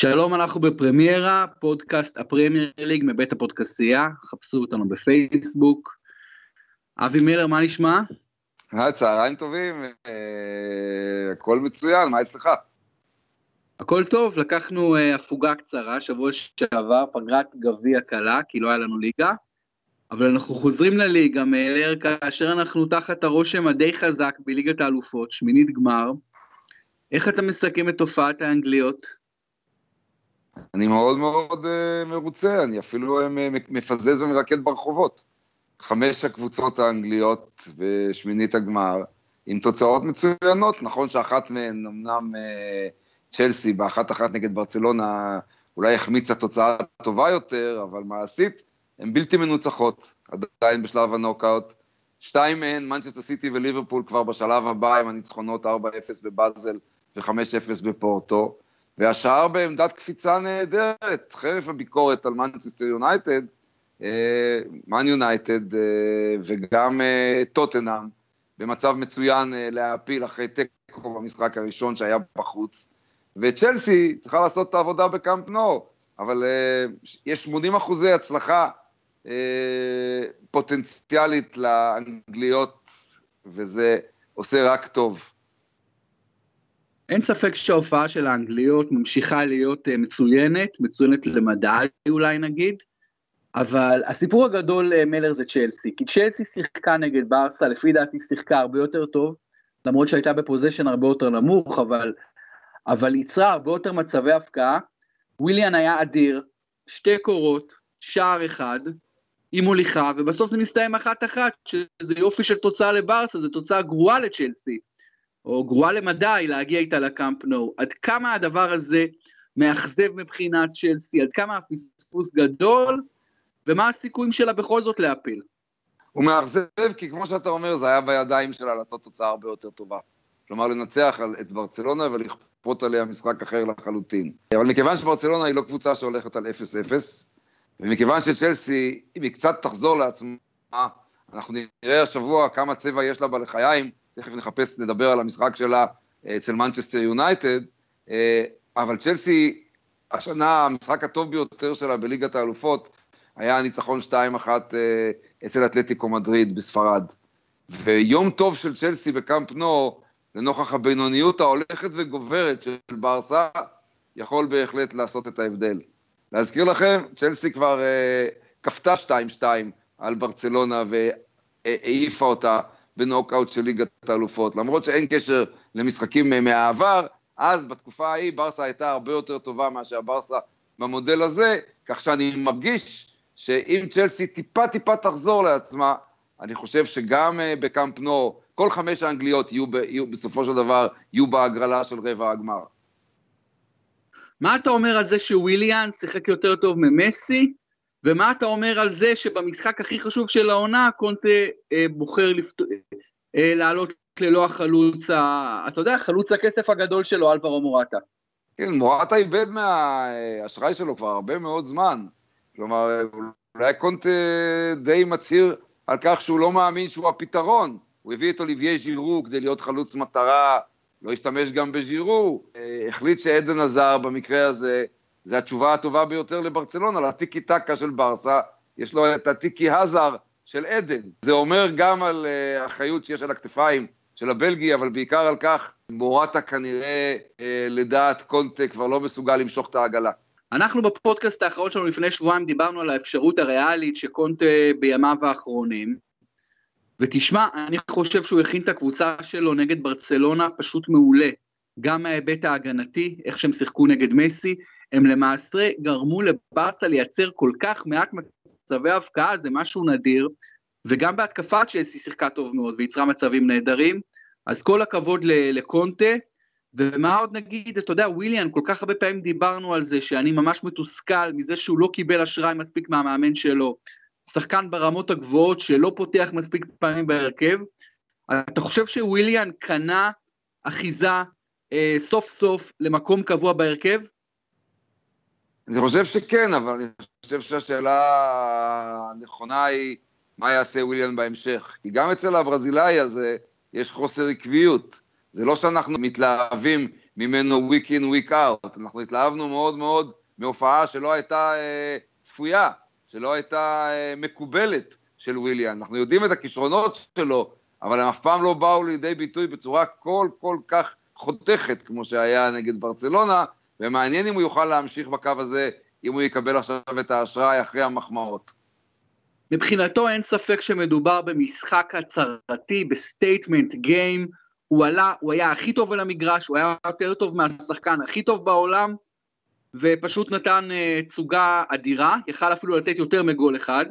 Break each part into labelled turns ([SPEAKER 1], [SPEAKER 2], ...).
[SPEAKER 1] שלום, אנחנו בפרמיירה, פודקאסט הפרמייר ליג מבית הפודקסייה, חפשו אותנו בפייסבוק. אבי מילר, מה נשמע?
[SPEAKER 2] צהריים טובים, אה, הכל מצוין, מה אצלך?
[SPEAKER 1] הכל טוב, לקחנו אה, הפוגה קצרה, שבוע שעבר, פגרת גביע קלה, כי לא היה לנו ליגה, אבל אנחנו חוזרים לליגה, מילר, כאשר אנחנו תחת הרושם הדי חזק בליגת האלופות, שמינית גמר. איך אתה מסכם את תופעת האנגליות?
[SPEAKER 2] אני מאוד מאוד uh, מרוצה, אני אפילו uh, מפזז ומרקד ברחובות. חמש הקבוצות האנגליות בשמינית הגמר, עם תוצאות מצוינות, נכון שאחת מהן, אמנם uh, צ'לסי, באחת אחת נגד ברצלונה, אולי החמיצה תוצאה טובה יותר, אבל מעשית, הן בלתי מנוצחות, עדיין בשלב הנוקאוט. שתיים מהן, מנצ'סטר סיטי וליברפול כבר בשלב הבא עם הניצחונות 4-0 בבאזל ו-5-0 בפורטו. והשאר בעמדת קפיצה נהדרת, חרף הביקורת על מנצ'סטר יונייטד, מן יונייטד וגם אה, טוטנאם, במצב מצוין אה, להעפיל אחרי תיקו במשחק הראשון שהיה בחוץ. וצ'לסי צריכה לעשות את העבודה בקאמפ נו, אבל אה, יש 80 אחוזי הצלחה פוטנציאלית לאנגליות, וזה עושה רק טוב.
[SPEAKER 1] אין ספק שההופעה של האנגליות ממשיכה להיות uh, מצוינת, מצוינת למדי אולי נגיד, אבל הסיפור הגדול uh, מלר זה צ'לסי, כי צ'לסי שיחקה נגד ברסה, לפי דעתי שיחקה הרבה יותר טוב, למרות שהייתה בפוזיישן הרבה יותר נמוך, אבל, אבל ייצרה הרבה יותר מצבי הפקעה. וויליאן היה אדיר, שתי קורות, שער אחד, עם מוליכה, ובסוף זה מסתיים אחת-אחת, שזה יופי של תוצאה לברסה, זו תוצאה גרועה לצ'לסי. או גרועה למדי להגיע איתה לקאמפ נו, עד כמה הדבר הזה מאכזב מבחינת צ'לסי, עד כמה הפספוס גדול, ומה הסיכויים שלה בכל זאת להפיל.
[SPEAKER 2] הוא מאכזב כי כמו שאתה אומר, זה היה בידיים שלה לעשות תוצאה הרבה יותר טובה. כלומר, לנצח את ברצלונה ולכפות עליה משחק אחר לחלוטין. אבל מכיוון שברצלונה היא לא קבוצה שהולכת על 0-0, ומכיוון שצ'לסי, אם היא קצת תחזור לעצמה, אנחנו נראה השבוע כמה צבע יש לה בלחיים, תכף נחפש, נדבר על המשחק שלה אה, אצל מנצ'סטר יונייטד, אה, אבל צ'לסי, השנה המשחק הטוב ביותר שלה בליגת האלופות, היה הניצחון 2-1 אה, אצל אתלטיקו מדריד בספרד. ויום טוב של צ'לסי בקאמפ נו, לנוכח הבינוניות ההולכת וגוברת של ברסה, יכול בהחלט לעשות את ההבדל. להזכיר לכם, צ'לסי כבר אה, כפתה 2-2 על ברצלונה והעיפה אותה בנוקאוט של ליגת האלופות. למרות שאין קשר למשחקים מהעבר, אז בתקופה ההיא ברסה הייתה הרבה יותר טובה מאשר ברסה במודל הזה, כך שאני מרגיש שאם צ'לסי טיפה טיפה תחזור לעצמה, אני חושב שגם אה, בקאמפ נו, כל חמש האנגליות יהיו, ב, יהיו בסופו של דבר, יהיו בהגרלה של רבע הגמר.
[SPEAKER 1] מה אתה אומר על זה שוויליאן שיחק יותר טוב ממסי, ומה אתה אומר על זה שבמשחק הכי חשוב של העונה, קונטה אה, בוחר לפת... אה, לעלות ללא החלוץ, ה... אתה יודע, חלוץ הכסף הגדול שלו, אלברו מורטה.
[SPEAKER 2] כן, מורטה איבד מהאשראי שלו כבר הרבה מאוד זמן. כלומר, אולי קונטה די מצהיר על כך שהוא לא מאמין שהוא הפתרון. הוא הביא את אוליבייה ז'ירו כדי להיות חלוץ מטרה, לא השתמש גם בז'ירו. אה, החליט שעדן עזר במקרה הזה, זה התשובה הטובה ביותר לברצלונה, לטיקי טקה של ברסה, יש לו את הטיקי הזר של עדן. זה אומר גם על uh, אחריות שיש על הכתפיים של הבלגי, אבל בעיקר על כך, מורטה כנראה, uh, לדעת קונטה, כבר לא מסוגל למשוך את העגלה.
[SPEAKER 1] אנחנו בפודקאסט האחרון שלנו לפני שבועיים דיברנו על האפשרות הריאלית שקונטה בימיו האחרונים, ותשמע, אני חושב שהוא הכין את הקבוצה שלו נגד ברצלונה פשוט מעולה, גם מההיבט ההגנתי, איך שהם שיחקו נגד מסי, הם למעשה גרמו לברסה לייצר כל כך מעט מצבי הבקעה, זה משהו נדיר, וגם בהתקפה צ'לסי שיחקה טוב מאוד וייצרה מצבים נהדרים, אז כל הכבוד לקונטה, ומה עוד נגיד, אתה יודע, וויליאן, כל כך הרבה פעמים דיברנו על זה, שאני ממש מתוסכל מזה שהוא לא קיבל אשראי מספיק מהמאמן שלו, שחקן ברמות הגבוהות שלא פותח מספיק פעמים בהרכב, אתה חושב שוויליאן קנה אחיזה אה, סוף סוף למקום קבוע בהרכב?
[SPEAKER 2] אני חושב שכן, אבל אני חושב שהשאלה הנכונה היא מה יעשה וויליאן בהמשך. כי גם אצל הברזילאי הזה יש חוסר עקביות. זה לא שאנחנו מתלהבים ממנו week in, week out. אנחנו התלהבנו מאוד מאוד מהופעה שלא הייתה אה, צפויה, שלא הייתה אה, מקובלת של וויליאן. אנחנו יודעים את הכישרונות שלו, אבל הם אף פעם לא באו לידי ביטוי בצורה כל כל כך חותכת כמו שהיה נגד ברצלונה, ומעניין אם הוא יוכל להמשיך בקו הזה, אם הוא יקבל עכשיו את האשראי אחרי המחמאות.
[SPEAKER 1] מבחינתו אין ספק שמדובר במשחק הצהרתי, ב statement game, הוא עלה, הוא היה הכי טוב על המגרש, הוא היה יותר טוב מהשחקן הכי טוב בעולם, ופשוט נתן אה, תצוגה אדירה, יכל אפילו לצאת יותר מגול אחד,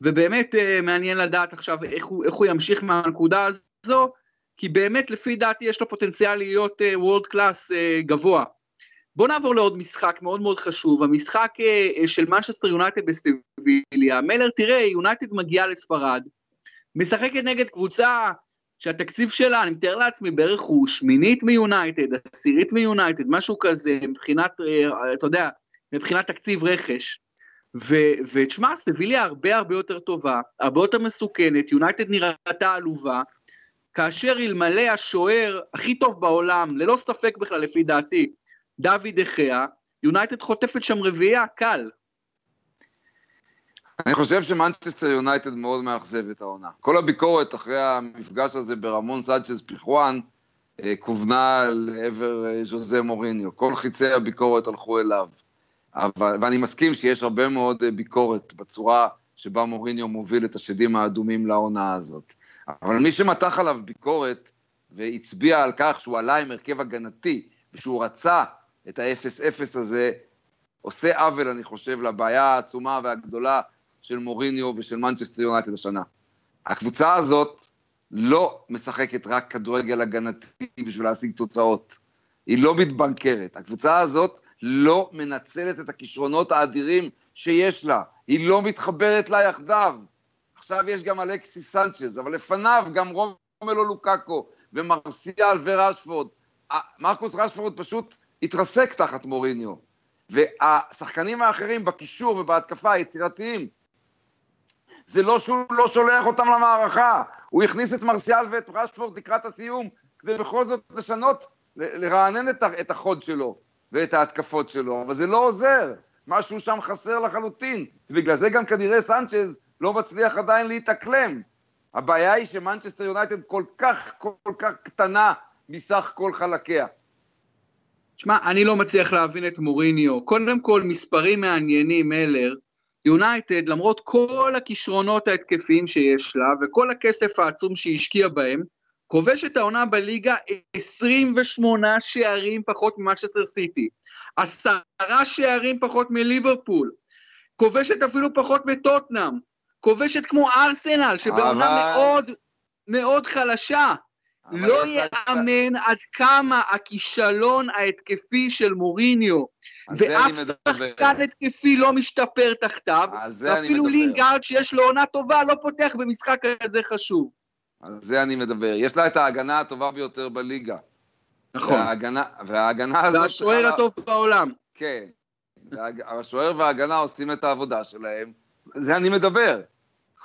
[SPEAKER 1] ובאמת אה, מעניין לדעת עכשיו איך הוא, איך הוא ימשיך מהנקודה הזו, כי באמת לפי דעתי יש לו פוטנציאל להיות world אה, class אה, גבוה. בואו נעבור לעוד משחק מאוד מאוד חשוב, המשחק אה, של מנצ'סטר יונייטד בסביליה. מלר, תראה, יונייטד מגיעה לספרד, משחקת נגד קבוצה שהתקציב שלה, אני מתאר לעצמי, בערך הוא שמינית מיונייטד, עשירית מיונייטד, משהו כזה, מבחינת, אה, אתה יודע, מבחינת תקציב רכש. ותשמע, סביליה הרבה הרבה יותר טובה, הרבה יותר מסוכנת, יונייטד נראתה עלובה, כאשר אלמלא השוער הכי טוב בעולם, ללא ספק בכלל לפי דעתי, דוד דה חאה, יונייטד חוטפת שם רביעייה, קל.
[SPEAKER 2] אני חושב שמנצ'סטר יונייטד מאוד מאכזב את העונה. כל הביקורת אחרי המפגש הזה ברמון סאנצ'ס פיסחואן אה, כוונה לעבר אה, ז'וזה מוריניו. כל חיצי הביקורת הלכו אליו. אבל, ואני מסכים שיש הרבה מאוד אה, ביקורת בצורה שבה מוריניו מוביל את השדים האדומים לעונה הזאת. אבל מי שמתח עליו ביקורת והצביע על כך שהוא עלה עם הרכב הגנתי ושהוא רצה את ה-0-0 הזה, עושה עוול, אני חושב, לבעיה העצומה והגדולה של מוריניו ושל מנצ'סטר יונייטד השנה. הקבוצה הזאת לא משחקת רק כדורגל הגנתי בשביל להשיג תוצאות. היא לא מתבנקרת. הקבוצה הזאת לא מנצלת את הכישרונות האדירים שיש לה. היא לא מתחברת לה יחדיו. עכשיו יש גם אלכסי סנצ'ז, אבל לפניו גם רומלו לוקאקו ומרסיאל ורשפורד. מרקוס רשפורד פשוט התרסק תחת מוריניו. והשחקנים האחרים בקישור ובהתקפה היצירתיים זה לא שהוא לא שולח אותם למערכה, הוא הכניס את מרסיאל ואת רשפורד לקראת הסיום, כדי בכל זאת לשנות, לרענן את החוד שלו ואת ההתקפות שלו, אבל זה לא עוזר, משהו שם חסר לחלוטין, ובגלל זה גם כנראה סנצ'ז לא מצליח עדיין להתאקלם. הבעיה היא שמנצ'סטר יונייטד כל כך, כל כך קטנה מסך כל חלקיה.
[SPEAKER 1] שמע, אני לא מצליח להבין את מוריניו. קודם כל, מספרים מעניינים, מלר, יונייטד, למרות כל הכישרונות ההתקפיים שיש לה וכל הכסף העצום שהיא השקיעה בהם, כובשת העונה בליגה 28 שערים פחות ממנצ'סטר סיטי, עשרה שערים פחות מליברפול, כובשת אפילו פחות מטוטנאם, כובשת כמו ארסנל, שבעונה אבל... מאוד מאוד חלשה. לא יאמן עד כמה הכישלון ההתקפי של מוריניו ואף שחקן התקפי לא משתפר תחתיו, ואפילו לינגארד שיש לו עונה טובה לא פותח במשחק כזה חשוב.
[SPEAKER 2] על זה אני מדבר. יש לה את ההגנה הטובה ביותר בליגה.
[SPEAKER 1] נכון.
[SPEAKER 2] וההגנה, וההגנה הזאת...
[SPEAKER 1] והשוער הטוב בעולם.
[SPEAKER 2] כן. השוער וההגנה עושים את העבודה שלהם, זה אני מדבר.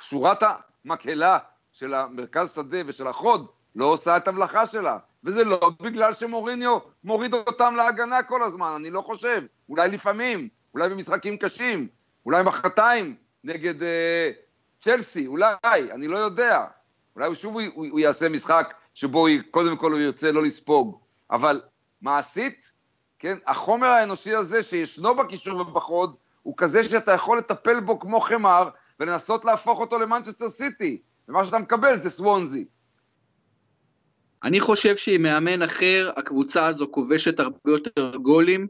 [SPEAKER 2] שורת המקהלה של המרכז שדה ושל החוד לא עושה את המלאכה שלה. וזה לא בגלל שמוריניו מוריד אותם להגנה כל הזמן, אני לא חושב. אולי לפעמים, אולי במשחקים קשים, אולי מחרתיים נגד אה, צ'לסי, אולי, אני לא יודע. אולי שוב הוא, הוא, הוא יעשה משחק שבו הוא, קודם כל הוא ירצה לא לספוג. אבל מעשית, כן, החומר האנושי הזה שישנו בקישור ובחוד, הוא כזה שאתה יכול לטפל בו כמו חמר ולנסות להפוך אותו למנצ'סטר סיטי. ומה שאתה מקבל זה סוונזי.
[SPEAKER 1] אני חושב שעם מאמן אחר, הקבוצה הזו כובשת הרבה יותר גולים,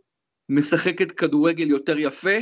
[SPEAKER 1] משחקת כדורגל יותר יפה,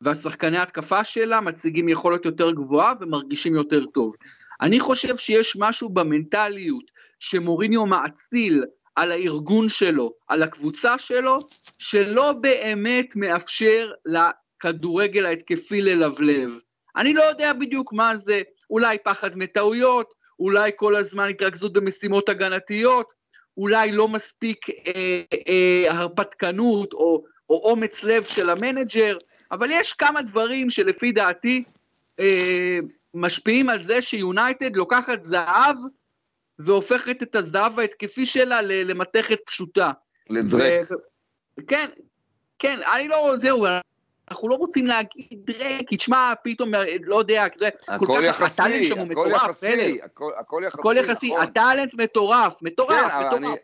[SPEAKER 1] והשחקני ההתקפה שלה מציגים יכולת יותר גבוהה ומרגישים יותר טוב. אני חושב שיש משהו במנטליות שמוריניו מאציל על הארגון שלו, על הקבוצה שלו, שלא באמת מאפשר לכדורגל ההתקפי ללבלב. אני לא יודע בדיוק מה זה, אולי פחד מטעויות, אולי כל הזמן התרכזות במשימות הגנתיות, אולי לא מספיק אה, אה, הרפתקנות או, או אומץ לב של המנג'ר, אבל יש כמה דברים שלפי דעתי אה, משפיעים על זה שיונייטד לוקחת זהב והופכת את הזהב ההתקפי שלה למתכת פשוטה.
[SPEAKER 2] לדרק.
[SPEAKER 1] כן, כן, אני לא, זהו, אנחנו לא רוצים להגיד דרק, כי תשמע, פתאום, לא יודע,
[SPEAKER 2] הכל יחסי, הכל יחסי,
[SPEAKER 1] הכל יחסי, הכל יחסי. הטאלנט מטורף, מטורף,
[SPEAKER 2] כן, מטורף.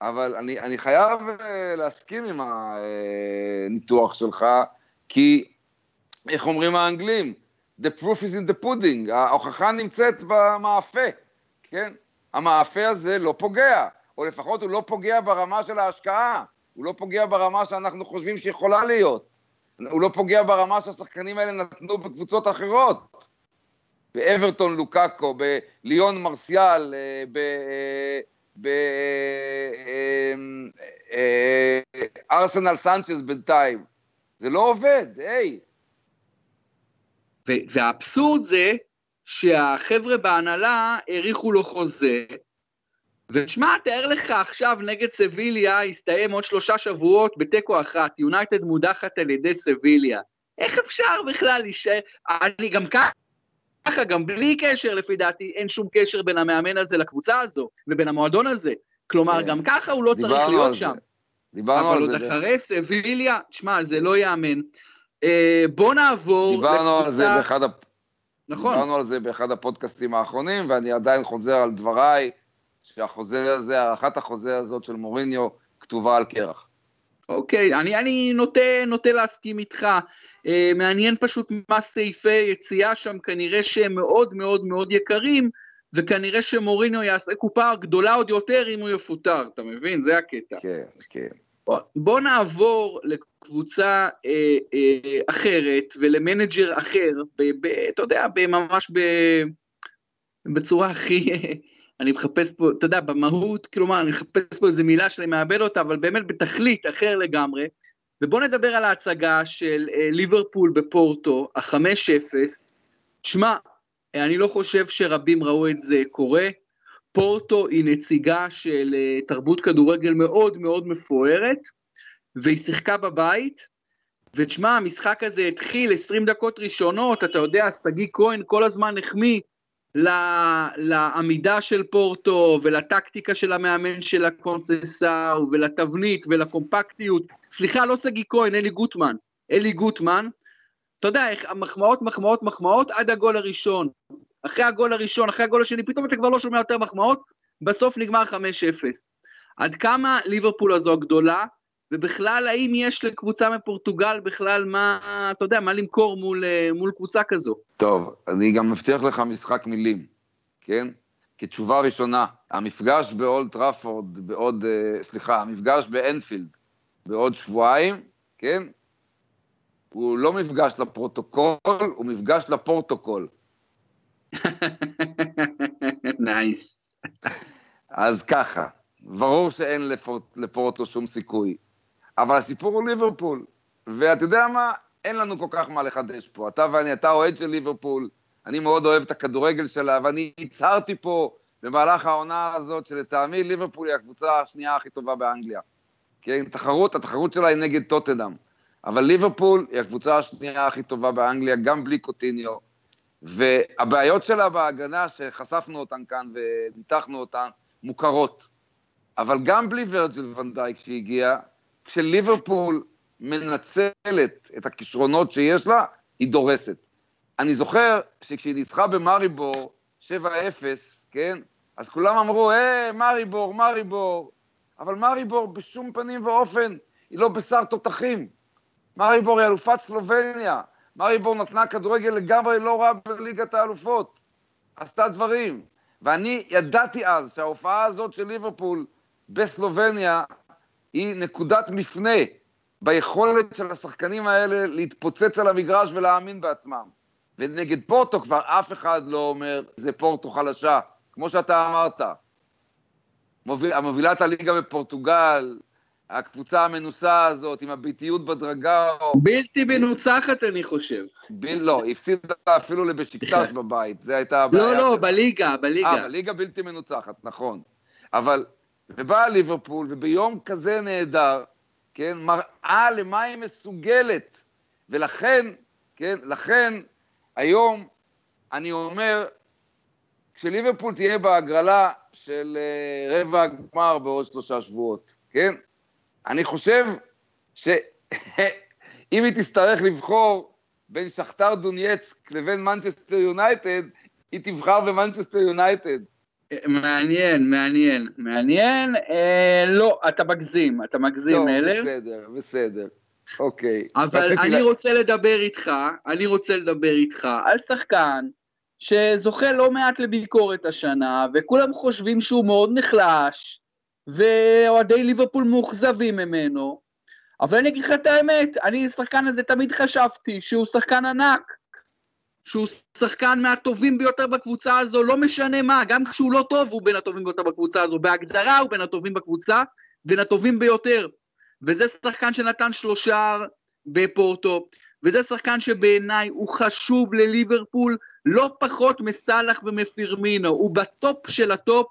[SPEAKER 2] אבל אני, אני חייב אה, להסכים עם הניתוח שלך, כי איך אומרים האנגלים? The proof is in the pudding, ההוכחה נמצאת במאפה, כן? המאפה הזה לא פוגע, או לפחות הוא לא פוגע ברמה של ההשקעה, הוא לא פוגע ברמה שאנחנו חושבים שיכולה להיות, הוא לא פוגע ברמה שהשחקנים האלה נתנו בקבוצות אחרות. באברטון לוקאקו, בליון מרסיאל, אה, בארסנל אה, סנצ'ס בינתיים. זה לא עובד, היי.
[SPEAKER 1] והאבסורד זה שהחבר'ה בהנהלה האריכו לו חוזה, ושמע, תאר לך עכשיו נגד סביליה, הסתיים עוד שלושה שבועות בתיקו אחת, יונייטד מודחת על ידי סביליה. איך אפשר בכלל להישאר? אני גם ככה, גם בלי קשר לפי דעתי, אין שום קשר בין המאמן הזה לקבוצה הזו, ובין המועדון הזה. כלומר, כן. גם ככה הוא לא צריך להיות שם.
[SPEAKER 2] דיברנו על זה.
[SPEAKER 1] אבל עוד אחרי סביליה, שמע, זה לא ייאמן. אה, בוא נעבור
[SPEAKER 2] דיברנו. על זה באחד. נכון. דיברנו על זה באחד הפודקאסטים האחרונים, ואני עדיין חוזר על דבריי, שהחוזה הזה, הארכת החוזה הזאת של מוריניו, כתובה על קרח.
[SPEAKER 1] אוקיי, אני, אני נוטה, נוטה להסכים איתך. אה, מעניין פשוט מה סעיפי יציאה שם, כנראה שהם מאוד מאוד מאוד יקרים, וכנראה שמוריניו יעשה קופה גדולה עוד יותר אם הוא יפוטר, אתה מבין? זה הקטע.
[SPEAKER 2] כן, כן.
[SPEAKER 1] בוא, בוא נעבור לקבוצה אה, אה, אחרת ולמנג'ר אחר, ב, ב, אתה יודע, ממש ב, בצורה הכי... אני מחפש פה, אתה יודע, במהות, כלומר, אני מחפש פה איזה מילה שאני מאבד אותה, אבל באמת בתכלית אחר לגמרי. ובואו נדבר על ההצגה של אה, ליברפול בפורטו, ה-5-0. שמע, אני לא חושב שרבים ראו את זה קורה. פורטו היא נציגה של אה, תרבות כדורגל מאוד מאוד מפוארת, והיא שיחקה בבית, ותשמע, המשחק הזה התחיל 20 דקות ראשונות, אתה יודע, שגיא כהן כל הזמן החמיא לעמידה של פורטו ולטקטיקה של המאמן של הקונססאו ולתבנית ולקומפקטיות. סליחה, לא שגיא כהן, אלי גוטמן. אלי גוטמן, אתה יודע, מחמאות, מחמאות, מחמאות עד הגול הראשון. אחרי הגול הראשון, אחרי הגול השני, פתאום אתה כבר לא שומע יותר מחמאות, בסוף נגמר 5-0. עד כמה ליברפול הזו גדולה, ובכלל, האם יש לקבוצה מפורטוגל בכלל מה, אתה יודע, מה למכור מול, אה, מול קבוצה כזו?
[SPEAKER 2] טוב, אני גם מבטיח לך משחק מילים, כן? כתשובה ראשונה, המפגש באולט טראפורד בעוד, אה, סליחה, המפגש באנפילד בעוד שבועיים, כן? הוא לא מפגש לפרוטוקול, הוא מפגש לפורטוקול.
[SPEAKER 1] Nice.
[SPEAKER 2] אז ככה, ברור שאין לפורט, לפורטו שום סיכוי. אבל הסיפור הוא ליברפול. ואתה יודע מה? אין לנו כל כך מה לחדש פה. אתה ואני, אתה אוהד של ליברפול, אני מאוד אוהב את הכדורגל שלה, ואני הצהרתי פה במהלך העונה הזאת, שלטעמי ליברפול היא הקבוצה השנייה הכי טובה באנגליה. כן, תחרות, התחרות שלה היא נגד טוטנאם. אבל ליברפול היא הקבוצה השנייה הכי טובה באנגליה, גם בלי קוטיניו. והבעיות שלה בהגנה, שחשפנו אותן כאן וניתחנו אותן, מוכרות. אבל גם בלי ורג'ל ונדייק שהגיע, כשליברפול מנצלת את הכישרונות שיש לה, היא דורסת. אני זוכר שכשהיא ניצחה במאריבור 7-0, כן? אז כולם אמרו, אה, מאריבור, מאריבור. אבל מאריבור בשום פנים ואופן היא לא בשר תותחים. מאריבור היא אלופת סלובניה. מאריבור נתנה כדורגל לגמרי לא רע בליגת האלופות. עשתה דברים. ואני ידעתי אז שההופעה הזאת של ליברפול בסלובניה היא נקודת מפנה ביכולת של השחקנים האלה להתפוצץ על המגרש ולהאמין בעצמם. ונגד פורטו כבר אף אחד לא אומר, זה פורטו חלשה, כמו שאתה אמרת. מוביל, המובילת הליגה בפורטוגל, הקבוצה המנוסה הזאת, עם הביטיות בדרגה.
[SPEAKER 1] בלתי מנוצחת, אני חושב.
[SPEAKER 2] ב... לא, הפסידה אפילו לבשיקטש בבית, זו הייתה הבעיה.
[SPEAKER 1] לא, לא, בליגה, בליגה.
[SPEAKER 2] אה, בליגה בלתי מנוצחת, נכון. אבל ובאה ליברפול, וביום כזה נהדר, כן, מראה למה היא מסוגלת. ולכן, כן, לכן, היום אני אומר, כשליברפול תהיה בהגרלה של אה, רבע הגמר בעוד שלושה שבועות, כן? אני חושב שאם היא תצטרך לבחור בין שכתר דונייצק לבין מנצ'סטר יונייטד, היא תבחר במנצ'סטר יונייטד.
[SPEAKER 1] מעניין, מעניין, מעניין. אה, לא, אתה מגזים, אתה מגזים,
[SPEAKER 2] טוב,
[SPEAKER 1] מלר.
[SPEAKER 2] בסדר, בסדר. אוקיי.
[SPEAKER 1] אבל אני
[SPEAKER 2] לה-
[SPEAKER 1] רוצה לדבר איתך, אני רוצה לדבר איתך על שחקן שזוכה לא מעט לביקורת השנה, וכולם חושבים שהוא מאוד נחלש, ואוהדי ליברפול מאוכזבים ממנו, אבל אני אגיד לך את האמת, אני השחקן הזה תמיד חשבתי שהוא שחקן ענק, שהוא שחקן מהטובים ביותר בקבוצה הזו, לא משנה מה, גם כשהוא לא טוב הוא בין הטובים ביותר בקבוצה הזו, בהגדרה הוא בין הטובים בקבוצה, בין הטובים ביותר. וזה שחקן שנתן שלושה בפורטו, וזה שחקן שבעיניי הוא חשוב לליברפול לא פחות מסאלח ומפירמינו, הוא בטופ של הטופ,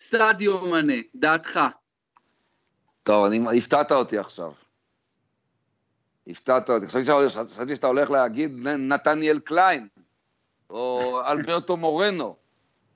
[SPEAKER 1] סאדיו מנה, דעתך.
[SPEAKER 2] טוב, אני, הפתעת אותי עכשיו. הפתעת אותי. חשבתי שאתה, הולך להגיד נתניאל קליין, או אלברטו מורנו.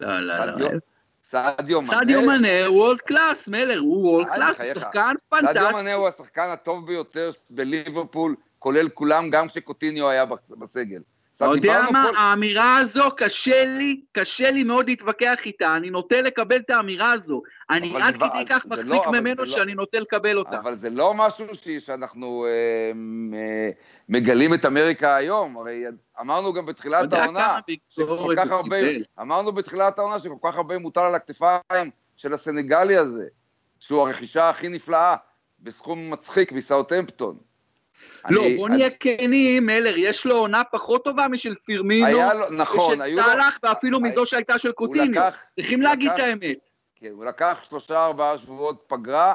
[SPEAKER 1] לא, לא,
[SPEAKER 2] סאדיו-
[SPEAKER 1] לא.
[SPEAKER 2] סאדיו מנה.
[SPEAKER 1] סאדיו מנה הוא world class, מלר, הוא
[SPEAKER 2] world
[SPEAKER 1] class, הוא. שחקן
[SPEAKER 2] סאדיו
[SPEAKER 1] פנטסטי.
[SPEAKER 2] מנה הוא השחקן הטוב ביותר בליברפול, כולל כולם, גם כשקוטיניו היה בס- בסגל.
[SPEAKER 1] אתה יודע מה,
[SPEAKER 2] כל-
[SPEAKER 1] האמירה הזו, קשה לי, קשה לי מאוד להתווכח איתה, אני נוטה לקבל את האמירה הזו. אני עד
[SPEAKER 2] דבר-
[SPEAKER 1] כדי כך
[SPEAKER 2] זה
[SPEAKER 1] מחזיק
[SPEAKER 2] לא-
[SPEAKER 1] ממנו
[SPEAKER 2] זה לא-
[SPEAKER 1] שאני נוטה לקבל אותה.
[SPEAKER 2] אבל זה לא משהו ש- שאנחנו אה, אה, מגלים את אמריקה היום, הרי אמרנו גם בתחילת העונה, שכל כך הרבה. אמרנו בתחילת העונה שכל כך הרבה מוטל על הכתפיים של הסנגלי הזה, שהוא הרכישה הכי נפלאה, בסכום מצחיק מסאוטהמפטון.
[SPEAKER 1] לא,
[SPEAKER 2] אני-
[SPEAKER 1] בוא נהיה כנים, מלר, יש לו עונה פחות טובה משל פירמינו,
[SPEAKER 2] היה לו, נכון,
[SPEAKER 1] ושל
[SPEAKER 2] היו לו,
[SPEAKER 1] ואפילו
[SPEAKER 2] היה-
[SPEAKER 1] מזו שהייתה של קוטיניו.
[SPEAKER 2] לקח,
[SPEAKER 1] צריכים להגיד
[SPEAKER 2] לקח-
[SPEAKER 1] את האמת.
[SPEAKER 2] כן, הוא לקח שלושה ארבעה שבועות פגרה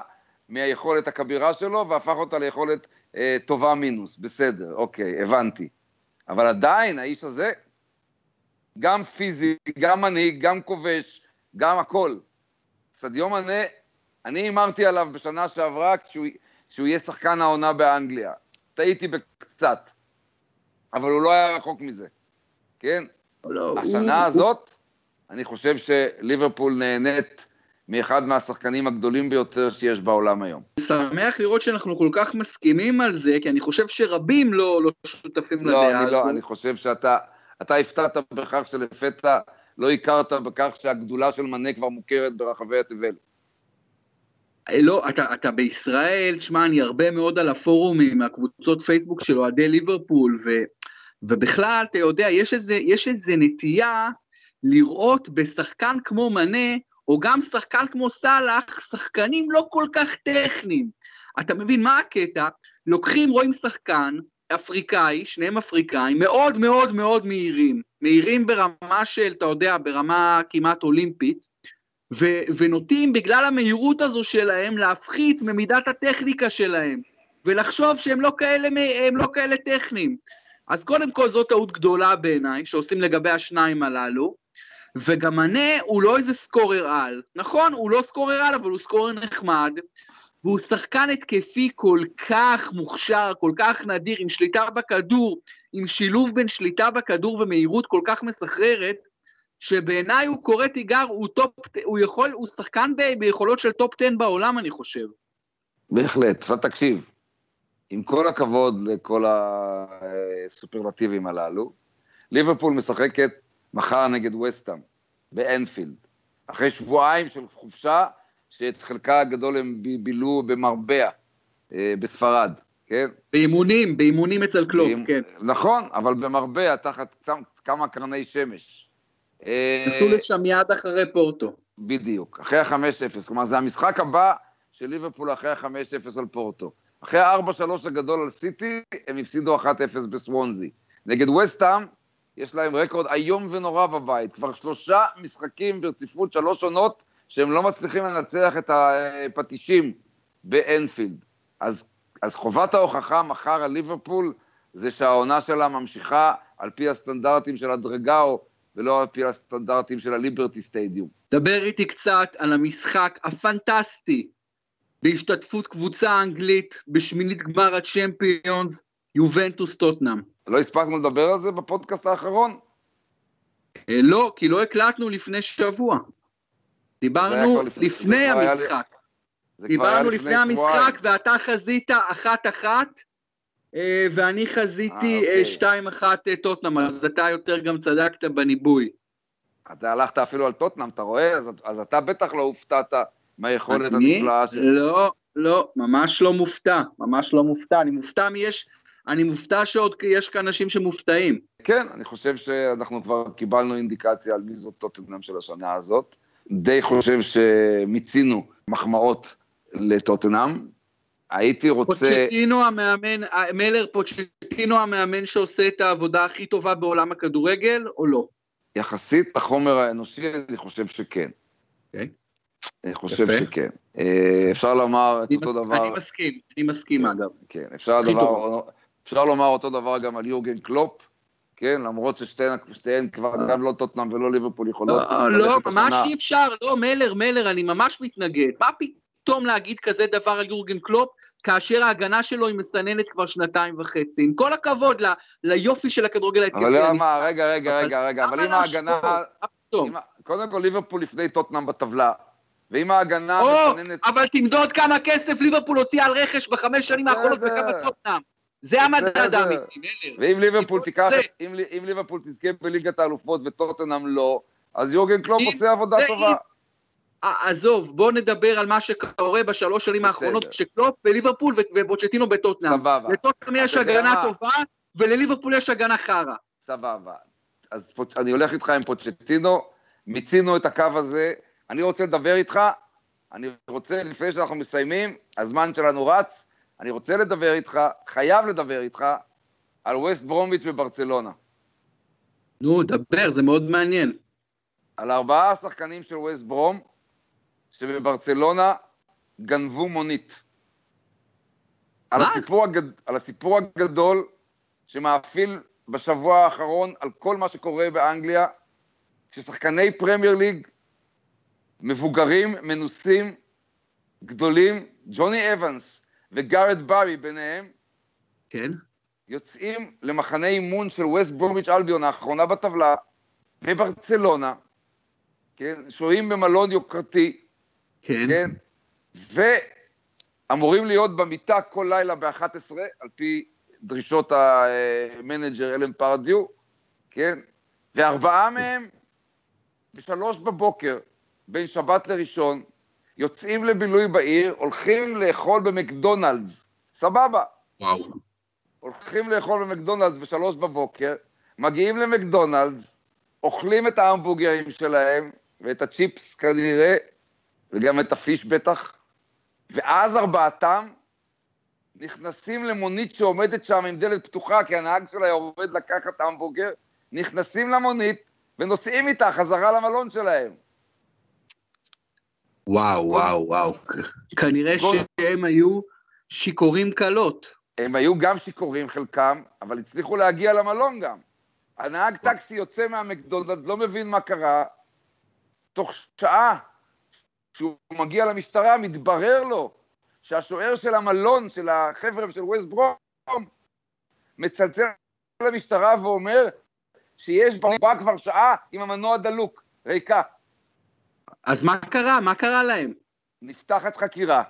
[SPEAKER 2] מהיכולת הכבירה שלו והפך אותה ליכולת אה, טובה מינוס, בסדר, אוקיי, הבנתי. אבל עדיין האיש הזה, גם פיזי, גם מנהיג, גם כובש, גם הכל. סדיו מנה, אני הימרתי עליו בשנה שעברה כשהוא, שהוא יהיה שחקן העונה באנגליה. טעיתי בקצת, אבל הוא לא היה רחוק מזה, כן?
[SPEAKER 1] לא,
[SPEAKER 2] השנה
[SPEAKER 1] הוא-
[SPEAKER 2] הזאת, אני חושב שליברפול נהנית מאחד מהשחקנים הגדולים ביותר שיש בעולם היום.
[SPEAKER 1] שמח לראות שאנחנו כל כך מסכימים על זה, כי אני חושב שרבים לא לא שותפים
[SPEAKER 2] לא,
[SPEAKER 1] לדעה
[SPEAKER 2] אני לא. אני חושב שאתה אתה הפתעת בכך שלפתע לא הכרת בכך שהגדולה של מנה כבר מוכרת ברחבי התבל.
[SPEAKER 1] לא, אתה, אתה בישראל, תשמע, אני הרבה מאוד על הפורומים, מהקבוצות פייסבוק של אוהדי ליברפול, ו, ובכלל, אתה יודע, יש איזה, יש איזה נטייה לראות בשחקן כמו מנה, או גם שחקן כמו סאלח, שחקנים לא כל כך טכניים. אתה מבין מה הקטע? לוקחים, רואים שחקן אפריקאי, שניהם אפריקאים, מאוד מאוד מאוד מהירים, מהירים ברמה של, אתה יודע, ברמה כמעט אולימפית, ו- ונוטים בגלל המהירות הזו שלהם להפחית ממידת הטכניקה שלהם, ולחשוב שהם לא כאלה, לא כאלה טכניים. אז קודם כל זו טעות גדולה בעיניי, שעושים לגבי השניים הללו, וגם מנה הוא לא איזה סקורר על. נכון, הוא לא סקורר על, אבל הוא סקורר נחמד, והוא שחקן התקפי כל כך מוכשר, כל כך נדיר, עם שליטה בכדור, עם שילוב בין שליטה בכדור ומהירות כל כך מסחררת, שבעיניי הוא קורא תיגר, הוא טופ, הוא יכול, הוא שחקן ב, ביכולות של טופ 10 בעולם, אני חושב.
[SPEAKER 2] בהחלט. עכשיו תקשיב, עם כל הכבוד לכל הסופרלטיבים הללו, ליברפול משחקת מחר נגד וסטאם, באנפילד, אחרי שבועיים של חופשה, שאת חלקה הגדול הם בילו במרבה, אה, בספרד, כן?
[SPEAKER 1] באימונים, באימונים אצל קלופ,
[SPEAKER 2] באימ-
[SPEAKER 1] כן.
[SPEAKER 2] נכון, אבל במרבה, תחת כמה קרני שמש. אה,
[SPEAKER 1] נסעו לשם מיד אחרי פורטו.
[SPEAKER 2] בדיוק, אחרי ה-5-0, כלומר זה המשחק הבא של ליברפול אחרי ה-5-0 על פורטו. אחרי ה-4-3 הגדול על סיטי, הם הפסידו 1-0 בסוונזי. נגד וסטאם, יש להם רקורד איום ונורא בבית, כבר שלושה משחקים ברציפות, שלוש עונות, שהם לא מצליחים לנצח את הפטישים באנפילד. אז, אז חובת ההוכחה מחר על ליברפול, זה שהעונה שלה ממשיכה על פי הסטנדרטים של הדרגאו, ולא על פי הסטנדרטים של הליברטי סטדיום.
[SPEAKER 1] דבר איתי קצת על המשחק הפנטסטי בהשתתפות קבוצה אנגלית בשמינית גמר הצ'מפיונס, יובנטוס טוטנאם.
[SPEAKER 2] לא הספקנו לדבר על זה בפודקאסט האחרון?
[SPEAKER 1] אה, לא, כי לא הקלטנו לפני שבוע. דיברנו
[SPEAKER 2] לפני-
[SPEAKER 1] המשחק. דיברנו לפני המשחק, ואתה חזית אחת-אחת, ואני חזיתי אה, אוקיי. שתיים אחת טוטנאם, אז אתה יותר גם צדקת בניבוי.
[SPEAKER 2] אתה הלכת אפילו על טוטנאם, אתה רואה? אז, אז אתה בטח לא הופתעת מהיכולת הנפלאה
[SPEAKER 1] שלך. לא, לא, ממש לא מופתע, ממש לא מופתע. אני מופתע מי יש... אני מופתע שעוד יש כאן אנשים שמופתעים.
[SPEAKER 2] כן, אני חושב שאנחנו כבר קיבלנו אינדיקציה על מי זאת טוטנאם של השנה הזאת. די חושב שמיצינו מחמאות לטוטנאם. הייתי רוצה...
[SPEAKER 1] פוצ'טינו המאמן, מלר פוצ'טינו המאמן שעושה את העבודה הכי טובה בעולם הכדורגל, או לא?
[SPEAKER 2] יחסית לחומר האנושי, אני חושב שכן.
[SPEAKER 1] אוקיי.
[SPEAKER 2] אני חושב יפה. שכן. אה, אפשר לומר את אותו מס... דבר...
[SPEAKER 1] אני מסכים, אני מסכים אגב.
[SPEAKER 2] כן, אפשר, דבר... אפשר לומר אותו דבר גם על יורגן קלופ, כן, למרות ששתיהן כבר גם לא טוטנאם ולא ליברפול יכולות...
[SPEAKER 1] לא, לא ממש אי אפשר, לא, מלר, מלר, אני ממש מתנגד. מה פתאום להגיד כזה דבר על יורגן קלופ, כאשר ההגנה שלו היא מסננת כבר שנתיים וחצי? עם כל הכבוד ל, ליופי של הכדורגל
[SPEAKER 2] ההתקפי. אבל למה, רגע, רגע, רגע, רגע, אבל אם ההגנה... קודם כל ליברפול לפני טוטנאם בטבלה. ואם ההגנה
[SPEAKER 1] מסננת... אבל תמדוד כמה כסף ליברפול הוציאה על רכש בחמש שנים האחרונות וכמה טוטנאם. זה המדד האמיתי, מלר.
[SPEAKER 2] ואם ליברפול תיקח, אם, אם ליברפול תזכה בליגת האלופות וטוטנאם לא, אז יורגן קלופ עושה עבודה טובה.
[SPEAKER 1] עזוב, בוא נדבר על מה שקורה בשלוש שנים האחרונות, כשקלופ בליברפול ופוצ'טינו בטוטנאם.
[SPEAKER 2] סבבה.
[SPEAKER 1] לטוטנאם יש הגנה טובה, ולליברפול יש הגנה חרא.
[SPEAKER 2] סבבה. אז אני הולך איתך עם פוצ'טינו, מיצינו את הקו הזה, אני רוצה לדבר איתך, אני רוצה, לפני שאנחנו מסיימים, הזמן שלנו רץ, אני רוצה לדבר איתך, חייב לדבר איתך, על ווסט ברומיץ' וברצלונה.
[SPEAKER 1] נו, דבר, זה מאוד מעניין.
[SPEAKER 2] על ארבעה שחקנים של ווסט ברום, שבברצלונה גנבו מונית. על הסיפור, הגד... על הסיפור הגדול שמאפיל בשבוע האחרון על כל מה שקורה באנגליה, ששחקני פרמייר ליג, מבוגרים, מנוסים, גדולים, ג'וני אבנס, וגארת' ברי ביניהם,
[SPEAKER 1] כן.
[SPEAKER 2] יוצאים למחנה אימון של ווסט ברומיץ' אלביון, האחרונה בטבלה, בברצלונה, כן, שוהים במלון יוקרתי,
[SPEAKER 1] כן, כן
[SPEAKER 2] ואמורים להיות במיטה כל לילה ב-11, על פי דרישות המנג'ר אלן פרדיו, כן, וארבעה מהם בשלוש בבוקר, בין שבת לראשון, יוצאים לבילוי בעיר, הולכים לאכול במקדונלדס, סבבה.
[SPEAKER 1] וואו.
[SPEAKER 2] הולכים לאכול במקדונלדס בשלוש בבוקר, מגיעים למקדונלדס, אוכלים את ההמבורגרים שלהם, ואת הצ'יפס כנראה, וגם את הפיש בטח, ואז ארבעתם נכנסים למונית שעומדת שם עם דלת פתוחה, כי הנהג שלה יורד לקחת המבורגר, נכנסים למונית ונוסעים איתה חזרה למלון שלהם.
[SPEAKER 1] וואו, וואו, וואו. כנראה שהם היו שיכורים קלות.
[SPEAKER 2] הם היו גם שיכורים חלקם, אבל הצליחו להגיע למלון גם. הנהג טקסי יוצא מהמקדונלדס, לא מבין מה קרה, תוך שעה, כשהוא מגיע למשטרה, מתברר לו שהשוער של המלון, של החבר'ה של ווסט ברום, מצלצל למשטרה ואומר שיש ברורה כבר שעה עם המנוע דלוק, ריקה.
[SPEAKER 1] אז מה קרה? מה קרה להם?
[SPEAKER 2] נפתחת חקירה.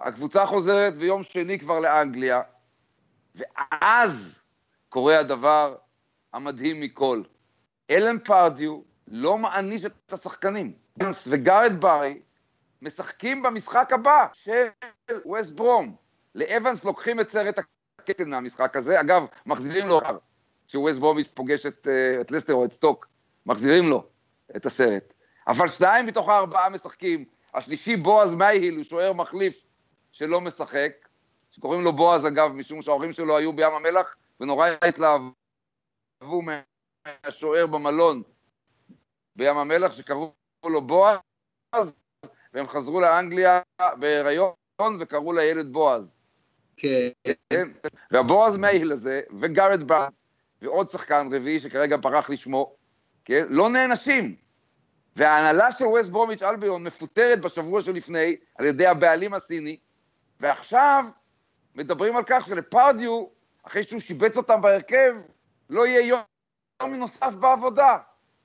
[SPEAKER 2] הקבוצה חוזרת ביום שני כבר לאנגליה, ואז קורה הדבר המדהים מכל. אלן פרדיו לא מעניש את השחקנים. אבנס וגארת' ברי משחקים במשחק הבא של ווסט ברום. לאבנס לוקחים את סרט הקפטן מהמשחק הזה. אגב, מחזירים לו, כשווסט ברומיץ' פוגש את, אה, את לסטר או את סטוק, מחזירים לו את הסרט. אבל שניים מתוך הארבעה משחקים. השלישי, בועז מייהיל, הוא שוער מחליף שלא משחק, שקוראים לו בועז אגב, משום שההורים שלו היו בים המלח, ונורא התלהבו מהשוער במלון בים המלח, שקראו לו בועז, והם חזרו לאנגליה בהיריון וקראו לילד בועז.
[SPEAKER 1] כן. כן.
[SPEAKER 2] והבועז מייהיל הזה, וגארד באס, ועוד שחקן רביעי שכרגע ברח לשמו, כן, לא נענשים. וההנהלה של ווסט ברומיץ' אלביון מפוטרת בשבוע שלפני על ידי הבעלים הסיני, ועכשיו מדברים על כך שלפרדיו, אחרי שהוא שיבץ אותם בהרכב, לא יהיה יום נוסף בעבודה.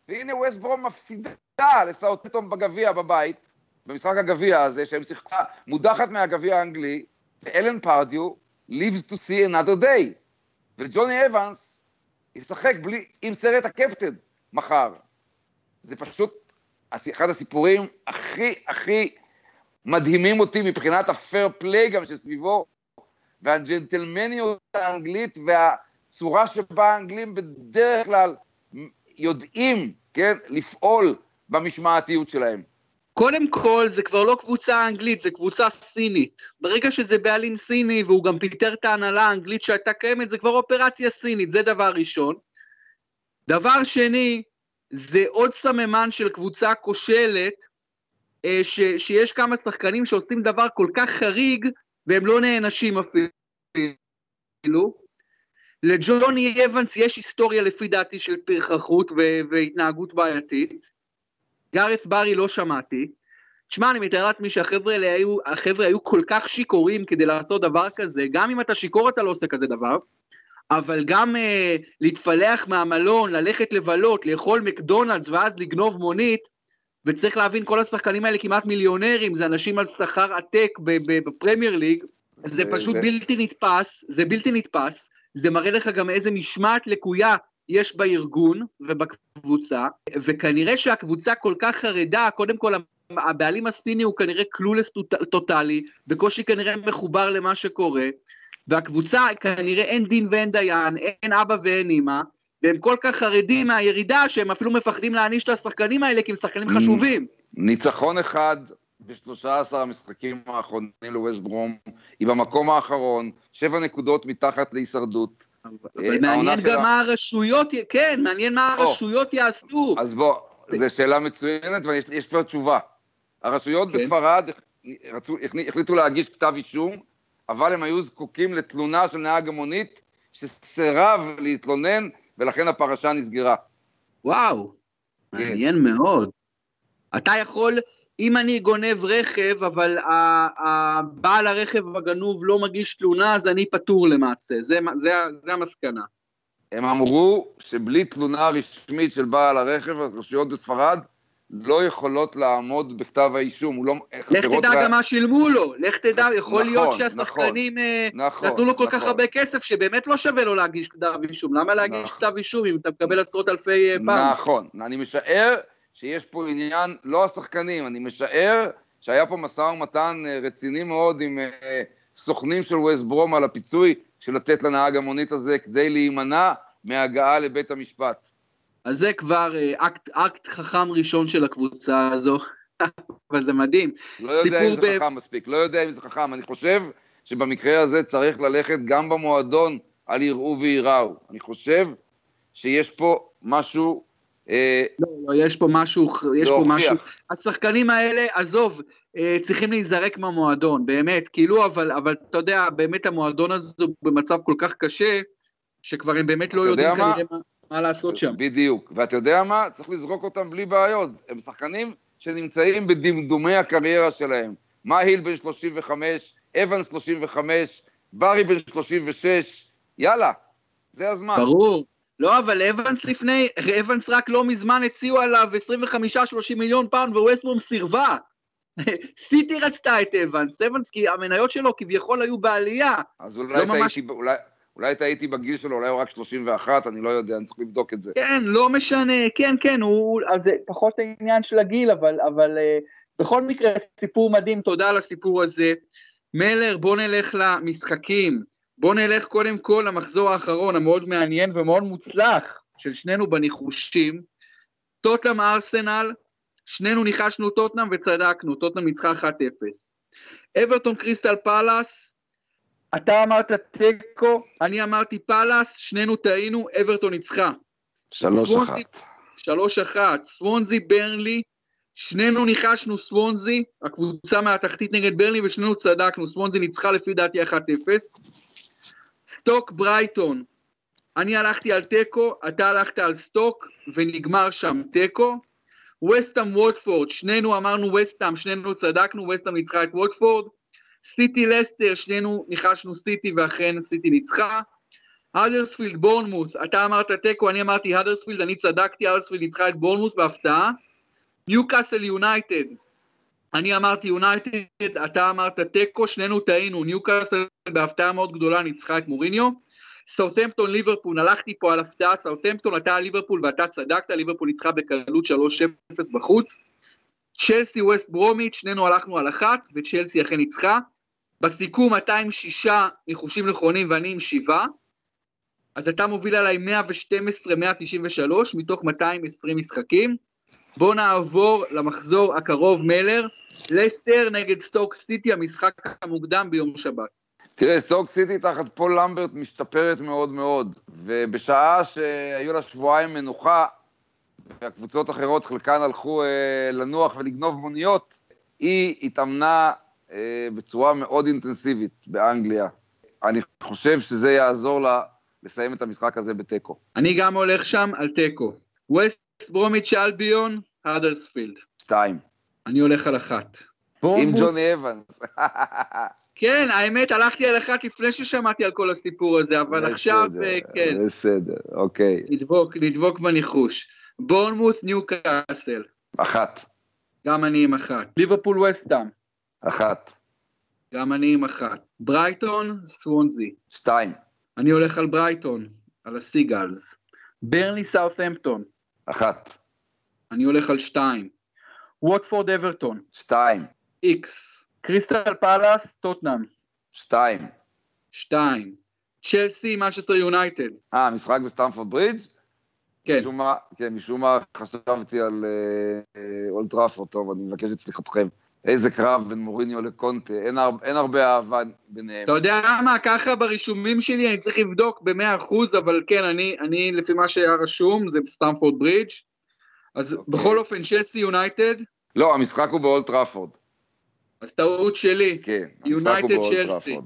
[SPEAKER 2] והנה ווסט ברום מפסידה לסאוטטום בגביע בבית, במשחק הגביע הזה, שהם שיחקה מודחת מהגביע האנגלי, ואלן פרדיו lives to see another day. וג'וני אבנס ישחק בלי, עם סרט הקפטן מחר. זה פשוט אחד הסיפורים הכי הכי מדהימים אותי מבחינת הפייר פליי גם שסביבו, והג'נטלמניות האנגלית והצורה שבה האנגלים בדרך כלל יודעים, כן, לפעול במשמעתיות שלהם.
[SPEAKER 1] קודם כל, זה כבר לא קבוצה אנגלית, זה קבוצה סינית. ברגע שזה בעלים סיני, והוא גם פיטר את ההנהלה האנגלית שהייתה קיימת, זה כבר אופרציה סינית, זה דבר ראשון. דבר שני, זה עוד סממן של קבוצה כושלת, אה, ש, שיש כמה שחקנים שעושים דבר כל כך חריג, והם לא נענשים אפילו. לג'וני אבנס יש היסטוריה לפי דעתי של פרחחות והתנהגות בעייתית. גארס ברי לא שמעתי. תשמע, אני מתאר לעצמי שהחבר'ה האלה היו, החבר'ה היו כל כך שיכורים כדי לעשות דבר כזה, גם אם אתה שיכור אתה לא עושה כזה דבר, אבל גם uh, להתפלח מהמלון, ללכת לבלות, לאכול מקדונלדס ואז לגנוב מונית, וצריך להבין, כל השחקנים האלה כמעט מיליונרים, זה אנשים על שכר עתק בפרמייר ליג, זה פשוט בלתי נתפס, זה בלתי נתפס, זה מראה לך גם איזה משמעת לקויה יש בארגון ובקבוצה, וכנראה שהקבוצה כל כך חרדה, קודם כל הבעלים הסיני הוא כנראה קלולס טוטאלי, בקושי כנראה מחובר למה שקורה, והקבוצה כנראה אין דין ואין דיין, אין אבא ואין אימא, והם כל כך חרדים מהירידה שהם אפילו מפחדים להעניש את השחקנים האלה כי הם שחקנים חשובים.
[SPEAKER 2] ניצחון אחד בשלושה עשר המשחקים האחרונים לווסט ברום, היא במקום האחרון, שבע נקודות מתחת להישרדות.
[SPEAKER 1] מעניין גם מה הרשויות, כן, מעניין מה הרשויות יעשו.
[SPEAKER 2] אז בוא, זו שאלה מצוינת ויש כבר תשובה. הרשויות כן. בספרד החליטו להגיש כתב אישום, אבל הם היו זקוקים לתלונה של נהג המונית שסירב להתלונן, ולכן הפרשה נסגרה.
[SPEAKER 1] וואו, כן. מעניין מאוד. אתה יכול אם אני גונב רכב, אבל הבעל הרכב הגנוב לא מגיש תלונה, אז אני פטור למעשה, זה, זה, זה המסקנה.
[SPEAKER 2] הם אמרו שבלי תלונה רשמית של בעל הרכב, הרשויות בספרד לא יכולות לעמוד בכתב האישום. הוא לא...
[SPEAKER 1] לך תדע רע... גם מה שילמו לו, לך תדע, יכול נכון, להיות שהשחקנים נכון, אה, נכון, נתנו לו כל נכון. כך הרבה כסף, שבאמת לא שווה לו להגיש כתב אישום. למה להגיש נכון. כתב אישום אם אתה מקבל עשרות אלפי אה, פעם?
[SPEAKER 2] נכון, אני משער שיש פה עניין, לא השחקנים, אני משער שהיה פה משא ומתן אה, רציני מאוד עם אה, סוכנים של ווסט ברום על הפיצוי של לתת לנהג המונית הזה כדי להימנע מהגעה לבית המשפט.
[SPEAKER 1] אז זה כבר אה, אקט, אקט חכם ראשון של הקבוצה הזו, אבל זה מדהים.
[SPEAKER 2] לא יודע אם זה ב... חכם מספיק, לא יודע אם זה חכם, אני חושב שבמקרה הזה צריך ללכת גם במועדון על יראו וייראו. אני חושב שיש פה משהו
[SPEAKER 1] לא, לא, יש פה משהו, יש פה משהו, השחקנים האלה, עזוב, אה, צריכים להיזרק מהמועדון, באמת, כאילו, אבל, אבל אתה יודע, באמת המועדון הזה הוא במצב כל כך קשה, שכבר הם באמת לא יודעים כנראה מה, מה לעשות שם.
[SPEAKER 2] בדיוק, ואתה יודע מה? צריך לזרוק אותם בלי בעיות, הם שחקנים שנמצאים בדמדומי הקריירה שלהם. מייהיל בן 35, אבנס 35, ברי בן 36, יאללה, זה הזמן.
[SPEAKER 1] ברור. לא, אבל אבנס לפני, אבנס רק לא מזמן הציעו עליו 25-30 מיליון פאונד וווסט ברום סירבה. סיטי רצתה את אבנס, אבנס כי המניות שלו כביכול היו בעלייה.
[SPEAKER 2] אז אולי, לא ממש... הייתי, אולי, אולי טעיתי בגיל שלו, אולי הוא רק 31, אני לא יודע, אני צריך לבדוק את זה.
[SPEAKER 1] כן, לא משנה, כן, כן, הוא, אז זה פחות העניין של הגיל, אבל, אבל uh, בכל מקרה, סיפור מדהים, תודה על הסיפור הזה. מלר, בוא נלך למשחקים. בואו נלך קודם כל למחזור האחרון המאוד מעניין ומאוד מוצלח של שנינו בניחושים. טוטנאם ארסנל, שנינו ניחשנו טוטנאם וצדקנו, טוטנאם ניצחה 1-0. אברטון קריסטל פאלאס, אתה אמרת תיקו, אני אמרתי פאלאס, שנינו טעינו, אברטון ניצחה.
[SPEAKER 2] שלוש אחת.
[SPEAKER 1] שלוש אחת. סוונזי ברנלי, שנינו ניחשנו סוונזי, הקבוצה מהתחתית נגד ברנלי ושנינו צדקנו, סוונזי ניצחה לפי דעתי 1-0. סטוק ברייטון, אני הלכתי על תיקו, אתה הלכת על סטוק, ונגמר שם תיקו. וסטאם ווטפורד, שנינו אמרנו וסטאם, שנינו צדקנו, וסטאם ניצחה את ווטפורד. סיטי לסטר, שנינו ניחשנו סיטי ואכן סיטי ניצחה. האדרספילד בורנמות', אתה אמרת תיקו, אני אמרתי האדרספילד, אני צדקתי, האדרספילד ניצחה את בורנמות' בהפתעה. ניוקאסל יונייטד, אני אמרתי יונייטד, אתה אמרת תיקו, שנינו טעינו, ניוקאסל בהפתעה מאוד גדולה ניצחה את מוריניו. סאוטהמפטון ליברפול, הלכתי פה על הפתעה, סאוטהמפטון אתה ליברפול ואתה צדקת, ליברפול ניצחה בקלות 3-0 בחוץ. צ'לסי ווסט ברומיץ', שנינו הלכנו על אחת, וצ'לסי אכן ניצחה. בסיכום אתה עם שישה ניחושים נכונים ואני עם שבעה. אז אתה מוביל עליי 112-193 מתוך 220 משחקים. בואו נעבור למחזור הקרוב מלר, לסטר נגד סטוק סיטי, המשחק המוקדם ביום שבת.
[SPEAKER 2] תראה, סטוק סיטי תחת פול למברט משתפרת מאוד מאוד, ובשעה שהיו לה שבועיים מנוחה, והקבוצות האחרות חלקן הלכו אה, לנוח ולגנוב מוניות, היא התאמנה אה, בצורה מאוד אינטנסיבית באנגליה. אני חושב שזה יעזור לה לסיים את המשחק הזה בתיקו.
[SPEAKER 1] אני גם הולך שם על תיקו. ווסט ברומיץ' אלביון, האדרספילד.
[SPEAKER 2] שתיים.
[SPEAKER 1] אני הולך על אחת.
[SPEAKER 2] עם ג'וני אבנס.
[SPEAKER 1] כן, האמת, הלכתי על אחת לפני ששמעתי על כל הסיפור הזה, אבל בסדר, עכשיו, אה, כן.
[SPEAKER 2] בסדר, אוקיי.
[SPEAKER 1] נדבוק, נדבוק בניחוש. בורנמות', ניוקאסל.
[SPEAKER 2] אחת.
[SPEAKER 1] גם אני עם אחת. ליברפול וסטאם.
[SPEAKER 2] אחת.
[SPEAKER 1] גם אני עם אחת. ברייטון, סוונזי.
[SPEAKER 2] שתיים.
[SPEAKER 1] אני הולך על ברייטון, על הסיגלס. ברנלי סאות'המפטון.
[SPEAKER 2] אחת.
[SPEAKER 1] אני הולך על שתיים. ווטפורד אברטון.
[SPEAKER 2] שתיים.
[SPEAKER 1] איקס. קריסטל פאלאס, טוטנאם.
[SPEAKER 2] שתיים.
[SPEAKER 1] שתיים. צ'לסי, מנצ'סטר יונייטד.
[SPEAKER 2] אה, משחק בסטמפורד ברידג'?
[SPEAKER 1] כן.
[SPEAKER 2] משום מה, כן, משום מה חשבתי על אה, אולד טראפורד, טוב, אני מבקש את סליחתכם. איזה קרב בין מוריניו לקונטה, אין, הר, אין הרבה אהבה ביניהם.
[SPEAKER 1] אתה יודע מה, ככה ברישומים שלי אני צריך לבדוק ב-100%, אבל כן, אני, אני לפי מה שהיה רשום, זה בסטמפורד ברידג'. אז אוקיי. אוקיי. בכל אופן, צ'לסי יונייטד?
[SPEAKER 2] לא, המשחק הוא באולד טראפורד.
[SPEAKER 1] אז טעות שלי.
[SPEAKER 2] כן, המשחק הוא באולד טראפורד.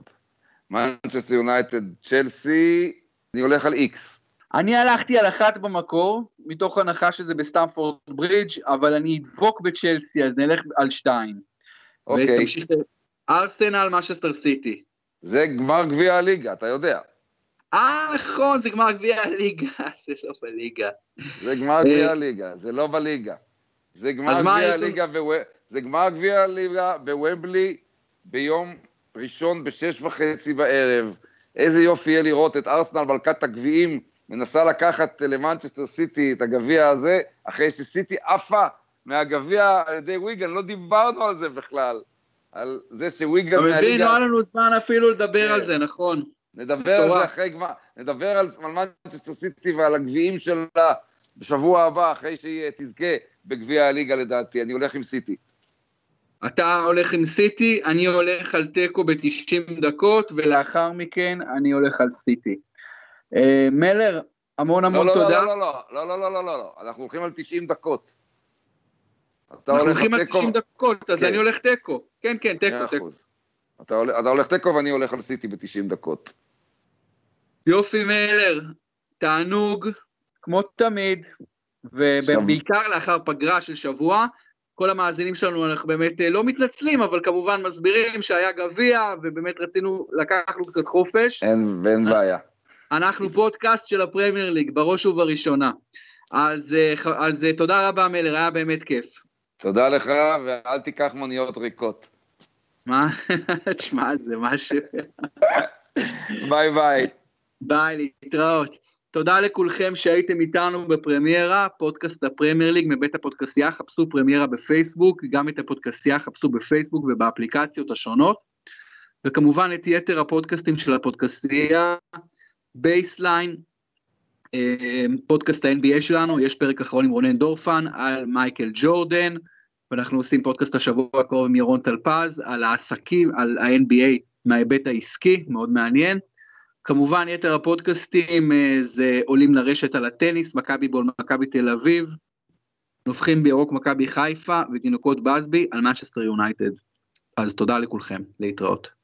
[SPEAKER 2] מנצ'סטר יונייטד, צ'לסי, אני הולך על איקס.
[SPEAKER 1] אני הלכתי על אחת במקור, מתוך הנחה שזה בסטמפורד ברידג', אבל אני אדבוק בצ'לסי, אז נלך על שתיים.
[SPEAKER 2] אוקיי.
[SPEAKER 1] ארסנל, מנצ'סטר סיטי.
[SPEAKER 2] זה גמר גביע הליגה, אתה יודע.
[SPEAKER 1] אה, נכון, זה גמר גביע הליגה, זה לא בליגה.
[SPEAKER 2] זה גמר גביע אה, הליגה, זה לא בליגה. זה גמר גביע הליגה, זה גמר גביע הליגה בוומבלי ביום ראשון בשש וחצי בערב. איזה יופי יהיה לראות את ארסנל מלכת הגביעים מנסה לקחת למנצ'סטר סיטי את הגביע הזה, אחרי שסיטי עפה מהגביע על ידי ויגן, לא דיברנו על זה בכלל. על זה שוויגן.
[SPEAKER 1] אתה מבין, לא היה לנו זמן אפילו לדבר כן. על זה, נכון.
[SPEAKER 2] נדבר על זה אחרי גמר, נדבר על מנצ'סטר סיטי ועל הגביעים שלה בשבוע הבא, אחרי שהיא תזכה בגביע הליגה לדעתי. אני הולך עם סיטי.
[SPEAKER 1] אתה הולך עם סיטי, אני הולך על תיקו ב-90 דקות, ולאחר מכן אני הולך על סיטי. אה, מלר, המון המון
[SPEAKER 2] לא,
[SPEAKER 1] לא, תודה.
[SPEAKER 2] לא, לא, לא, לא, לא, לא, לא, לא, אנחנו הולכים על 90 דקות.
[SPEAKER 1] אנחנו הולכים על 90 דקות, אז כן. אני הולך תיקו. כן, כן, תיקו, תיקו.
[SPEAKER 2] אתה הולך תיקו ואני הולך על סיטי ב-90 דקות.
[SPEAKER 1] יופי מלר, תענוג, כמו תמיד, ובעיקר לאחר פגרה של שבוע. כל המאזינים שלנו, אנחנו באמת אה, לא מתנצלים, אבל כמובן מסבירים שהיה גביע, ובאמת רצינו, לקחנו קצת חופש.
[SPEAKER 2] אין, אין בעיה.
[SPEAKER 1] אנחנו פודקאסט של הפרמייר ליג, בראש ובראשונה. אז, אה, אז אה, תודה רבה מלר, היה באמת כיף.
[SPEAKER 2] תודה לך, ואל תיקח מוניות ריקות.
[SPEAKER 1] מה? תשמע, זה משהו...
[SPEAKER 2] ביי ביי.
[SPEAKER 1] ביי, להתראות. תודה לכולכם שהייתם איתנו בפרמיירה, פודקאסט הפרמייר ליג מבית הפודקסייה, חפשו פרמיירה בפייסבוק, גם את הפודקסייה חפשו בפייסבוק ובאפליקציות השונות, וכמובן את יתר הפודקאסטים של הפודקסייה, בייסליין, אה, פודקאסט ה-NBA שלנו, יש פרק אחרון עם רונן דורפן על מייקל ג'ורדן, ואנחנו עושים פודקאסט השבוע הקרוב עם ירון טלפז על העסקים, על ה-NBA מההיבט העסקי, מאוד מעניין. כמובן יתר הפודקאסטים אה, זה עולים לרשת על הטניס, מכבי בול, מכבי תל אביב, נובחים בירוק מכבי חיפה ותינוקות בסבי על משסטר יונייטד. אז תודה לכולכם, להתראות.